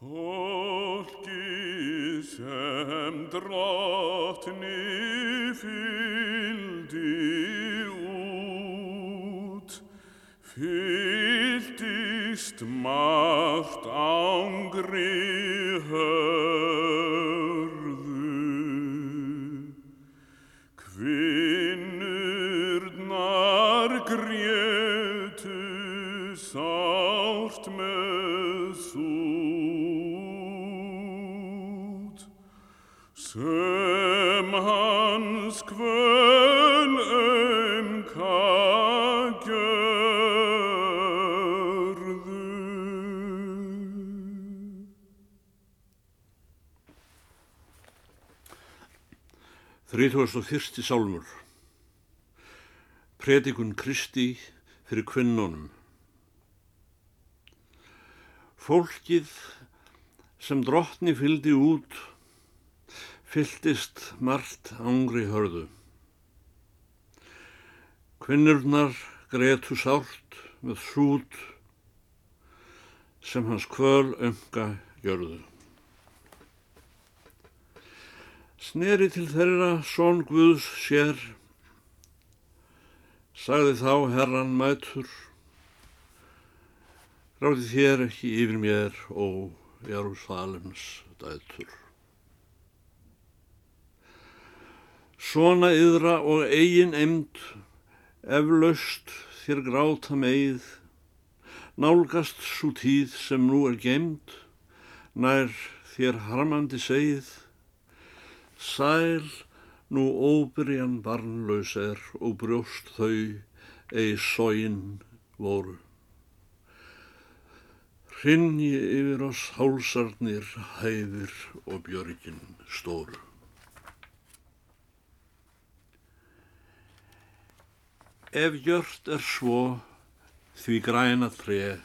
Fólki sem drottni fyldi út, fylltist margt ángri hörðu. 31. sálmur Predikun Kristi fyrir kvinnunum Fólkið sem drottni fyldi út fyldist margt ángri hörðu. Kvinnurnar gretu sárt með súd sem hans kvöl ömka gjörðu. Sneri til þeirra són Guðs sér, sagði þá herran mætur, ráði þér ekki yfir mér, ó Jerúsalems dætur. Svona yðra og eigin emd, eflaust þér gráta meið, nálgast svo tíð sem nú er gemd, nær þér harmandi segið, Sæl nú óbyrjan barnlaus er og brjóst þau ei sóin voru. Hrinni yfir oss hálsarnir hæðir og björgin stóru. Ef gjört er svo því græna tré,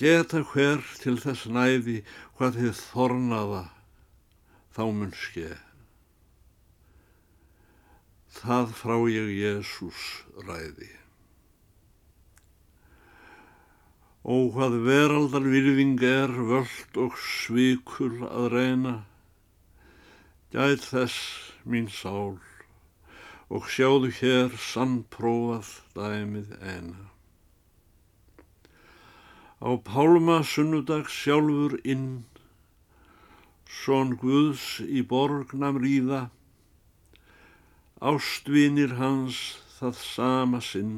geta hver til þess næði hvað þið þornaða þá mun ske. Það frá ég Jésús ræði. Ó hvað veraldar virðing er völd og svikul að reyna, gæt þess mín sál og sjáðu hér sannprófað dæmið eina. Á pálma sunnudag sjálfur inn Són Guðs í borgnam ríða, ástvinir hans það sama sinn,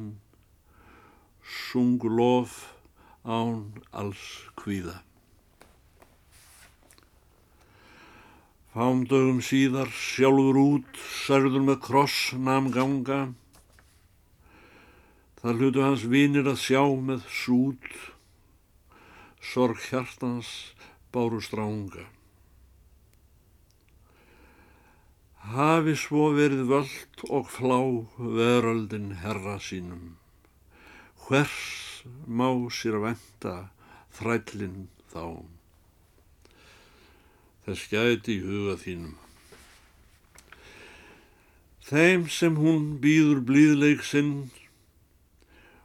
sungu lof án alls kvíða. Fámdögum síðar sjálfur út, særður með kross nam ganga, það hlutu hans vinir að sjá með sút, sorg hjartans báru stránga. Hafi svo verið völd og flá veröldin herra sínum. Hvers má sér venda þrællin þá? Þess gæti í huga þínum. Þeim sem hún býður blíðleik sinn,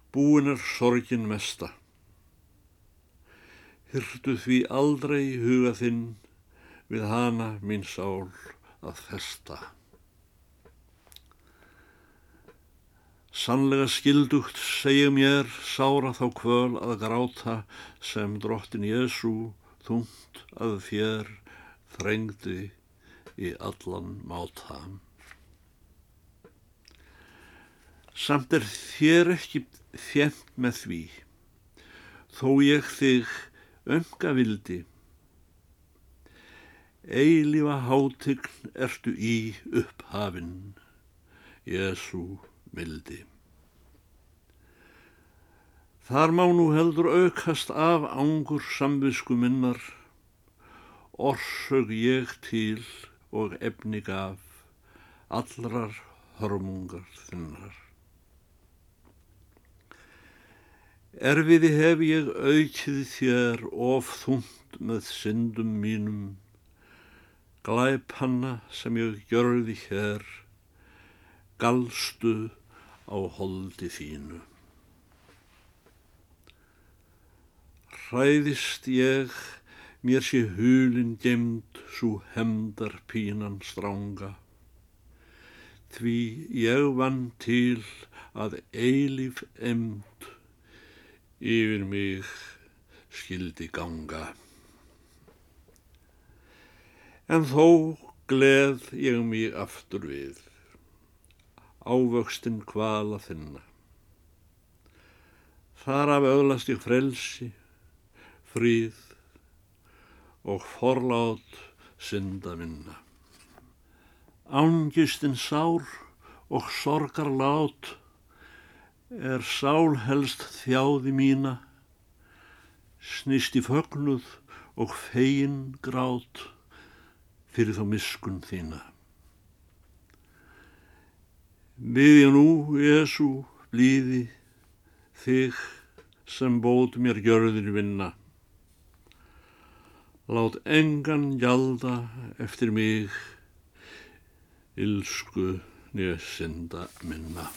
búin er sorgin mesta. Hyrtu því aldrei huga þinn við hana mín sál að festa. Sannlega skildugt segja mér sára þá kvöl að gráta sem drottin Jésu þungt að þér þrengdi í allan máta. Samt er þér ekki þjent með því, þó ég þig ömga vildi, Eilífa hátign ertu í upphafinn, Jésu mildi. Þar má nú heldur aukast af ángur samvisku minnar, orsög ég til og efni gaf allrar hörmungar þinnar. Erfiði hef ég aukið þér of þúnt með syndum mínum, glæp hanna sem ég gjörði hér, galstu á holdi þínu. hræðist ég, mér sé hulin gemd, svo hemdar pínan stránga. Því ég vann til að eilif emd yfir mig skildi ganga. En þó gleð ég mig aftur við, ávöxtin kvala þinna. Þar af öðlast ég frelsi, fríð og forlát synda minna. Ángistin sár og sorgar lát er sál helst þjáði mína, snýst í fögnuð og fegin grát fyrir þá miskun þína. Við ég nú, Jésu, blíði, þig sem bót mér gjörðir vinna. Lát engan gjalda eftir mig, ilsku njössinda minna.